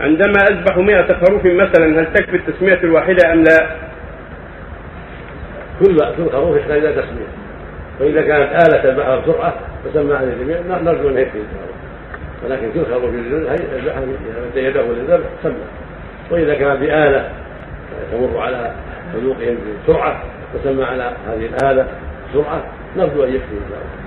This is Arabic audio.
عندما أذبح 100 خروف مثلا هل تكفي التسمية الواحدة أم لا؟ كل كل خروف يحتاج إلى تسمية. وإذا كانت آلة تذبحها بسرعة فسمى عن الجميع نرجو أن يكفي ولكن كل خروف يذبحها مد يده للذبح؟ سمى وإذا كان بآلة تمر على صدوقهم بسرعة وسمى على هذه الآلة بسرعة نرجو أن يكفي إن شاء الله